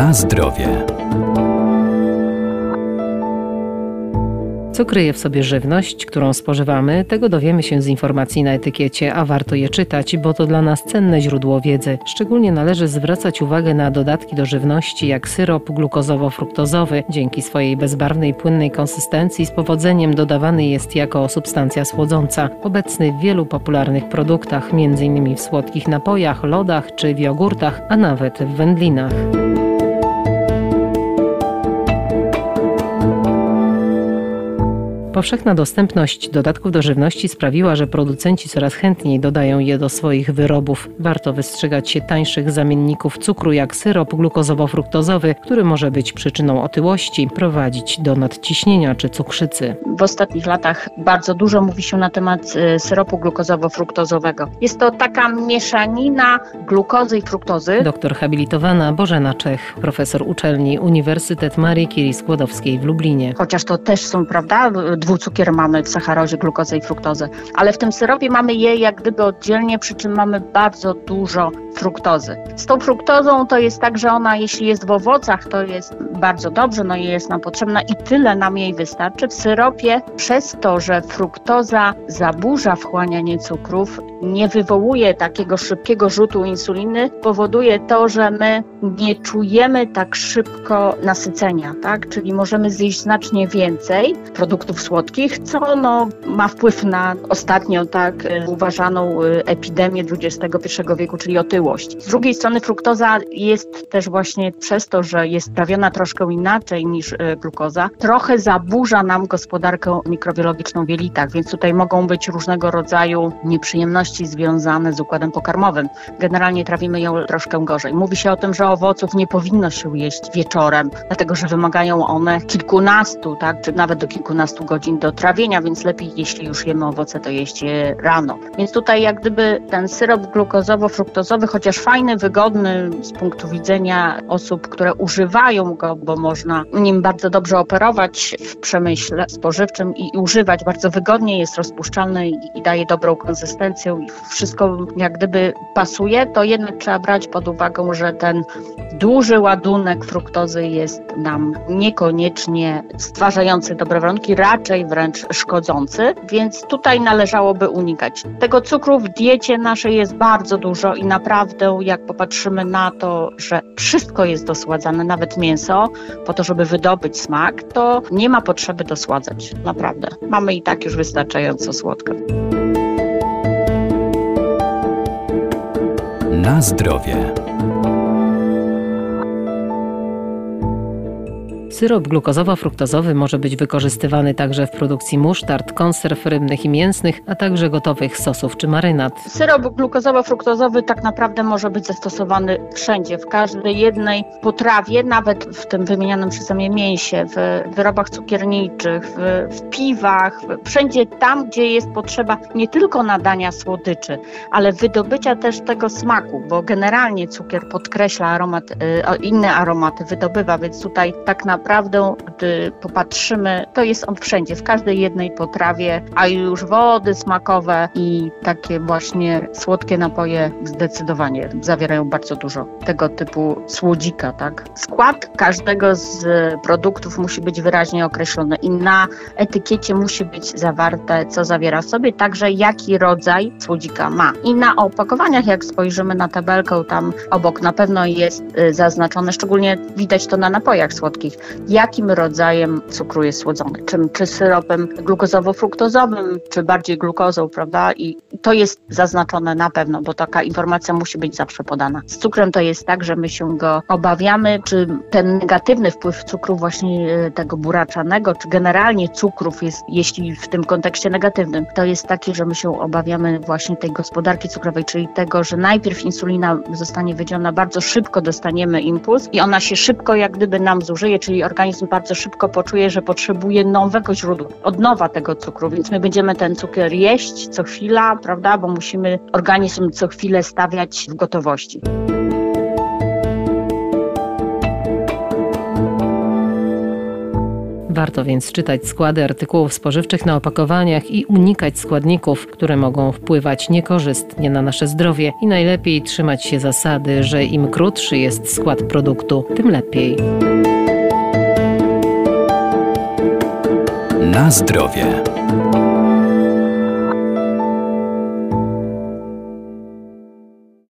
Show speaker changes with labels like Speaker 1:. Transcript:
Speaker 1: Na zdrowie. Co kryje w sobie żywność, którą spożywamy, tego dowiemy się z informacji na etykiecie, a warto je czytać, bo to dla nas cenne źródło wiedzy. Szczególnie należy zwracać uwagę na dodatki do żywności, jak syrop glukozowo-fruktozowy. Dzięki swojej bezbarwnej, płynnej konsystencji z powodzeniem dodawany jest jako substancja słodząca. Obecny w wielu popularnych produktach, m.in. w słodkich napojach, lodach czy w jogurtach, a nawet w wędlinach. Powszechna dostępność dodatków do żywności sprawiła, że producenci coraz chętniej dodają je do swoich wyrobów. Warto wystrzegać się tańszych zamienników cukru jak syrop glukozowo-fruktozowy, który może być przyczyną otyłości, prowadzić do nadciśnienia czy cukrzycy.
Speaker 2: W ostatnich latach bardzo dużo mówi się na temat y, syropu glukozowo-fruktozowego. Jest to taka mieszanina glukozy i fruktozy.
Speaker 1: Doktor habilitowana Bożena Czech, profesor uczelni Uniwersytet Marii Curie Skłodowskiej w Lublinie.
Speaker 2: Chociaż to też są, prawda, dwucukier mamy w sacharozie, glukozę i fruktozę, ale w tym syropie mamy je jak gdyby oddzielnie, przy czym mamy bardzo dużo fruktozy. Z tą fruktozą to jest tak, że ona jeśli jest w owocach, to jest bardzo dobrze, no i jest nam potrzebna i tyle nam jej wystarczy. W syropie przez to, że fruktoza zaburza wchłanianie cukrów, nie wywołuje takiego szybkiego rzutu insuliny, powoduje to, że my nie czujemy tak szybko nasycenia, tak? Czyli możemy zjeść znacznie więcej produktów słodkich, co no, ma wpływ na ostatnio tak uważaną y, epidemię XXI wieku, czyli otyłość. Z drugiej strony fruktoza jest też właśnie przez to, że jest trawiona troszkę inaczej niż y, glukoza, trochę zaburza nam gospodarkę mikrobiologiczną w jelitach, więc tutaj mogą być różnego rodzaju nieprzyjemności związane z układem pokarmowym. Generalnie trawimy ją troszkę gorzej. Mówi się o tym, że owoców nie powinno się jeść wieczorem, dlatego że wymagają one kilkunastu, tak, czy nawet do kilkunastu godzin do trawienia, więc lepiej, jeśli już jemy owoce, to jeść je rano. Więc tutaj jak gdyby ten syrop glukozowo-fruktozowy, chociaż fajny, wygodny z punktu widzenia osób, które używają go, bo można nim bardzo dobrze operować w przemyśle spożywczym i używać bardzo wygodnie, jest rozpuszczalny i daje dobrą konsystencję i wszystko jak gdyby pasuje, to jednak trzeba brać pod uwagę, że ten duży ładunek fruktozy jest nam niekoniecznie stwarzający dobre warunki, raczej wręcz szkodzący, więc tutaj należałoby unikać. Tego cukru w diecie naszej jest bardzo dużo i naprawdę jak popatrzymy na to, że wszystko jest dosładzane, nawet mięso, po to, żeby wydobyć smak, to nie ma potrzeby dosładzać. Naprawdę. Mamy i tak już wystarczająco słodko.
Speaker 1: Na zdrowie. Syrop glukozowo-fruktozowy może być wykorzystywany także w produkcji musztard, konserw rybnych i mięsnych, a także gotowych sosów czy marynat.
Speaker 2: Syrop glukozowo-fruktozowy tak naprawdę może być zastosowany wszędzie, w każdej jednej potrawie, nawet w tym wymienianym przeze mnie mięsie, w wyrobach cukierniczych, w, w piwach, wszędzie tam, gdzie jest potrzeba nie tylko nadania słodyczy, ale wydobycia też tego smaku, bo generalnie cukier podkreśla aromat, y, inne aromaty, wydobywa, więc tutaj tak naprawdę naprawdę, gdy popatrzymy, to jest on wszędzie, w każdej jednej potrawie, a już wody smakowe i takie właśnie słodkie napoje zdecydowanie zawierają bardzo dużo tego typu słodzika, tak? Skład każdego z produktów musi być wyraźnie określony i na etykiecie musi być zawarte, co zawiera w sobie, także jaki rodzaj słodzika ma. I na opakowaniach, jak spojrzymy na tabelkę, tam obok na pewno jest y, zaznaczone, szczególnie widać to na napojach słodkich, jakim rodzajem cukru jest słodzony. Czym, czy syropem glukozowo-fruktozowym, czy bardziej glukozą, prawda? I to jest zaznaczone na pewno, bo taka informacja musi być zawsze podana. Z cukrem to jest tak, że my się go obawiamy, czy ten negatywny wpływ cukru właśnie e, tego buraczanego, czy generalnie cukrów jest, jeśli w tym kontekście negatywnym, to jest taki, że my się obawiamy właśnie tej gospodarki cukrowej, czyli tego, że najpierw insulina zostanie wydzielona, bardzo szybko dostaniemy impuls i ona się szybko jak gdyby nam zużyje, czyli organizm bardzo szybko poczuje, że potrzebuje nowego źródła, od nowa tego cukru, więc my będziemy ten cukier jeść co chwila, prawda, bo musimy organizm co chwilę stawiać w gotowości.
Speaker 1: Warto więc czytać składy artykułów spożywczych na opakowaniach i unikać składników, które mogą wpływać niekorzystnie na nasze zdrowie i najlepiej trzymać się zasady, że im krótszy jest skład produktu, tym lepiej.
Speaker 3: Na zdrowie.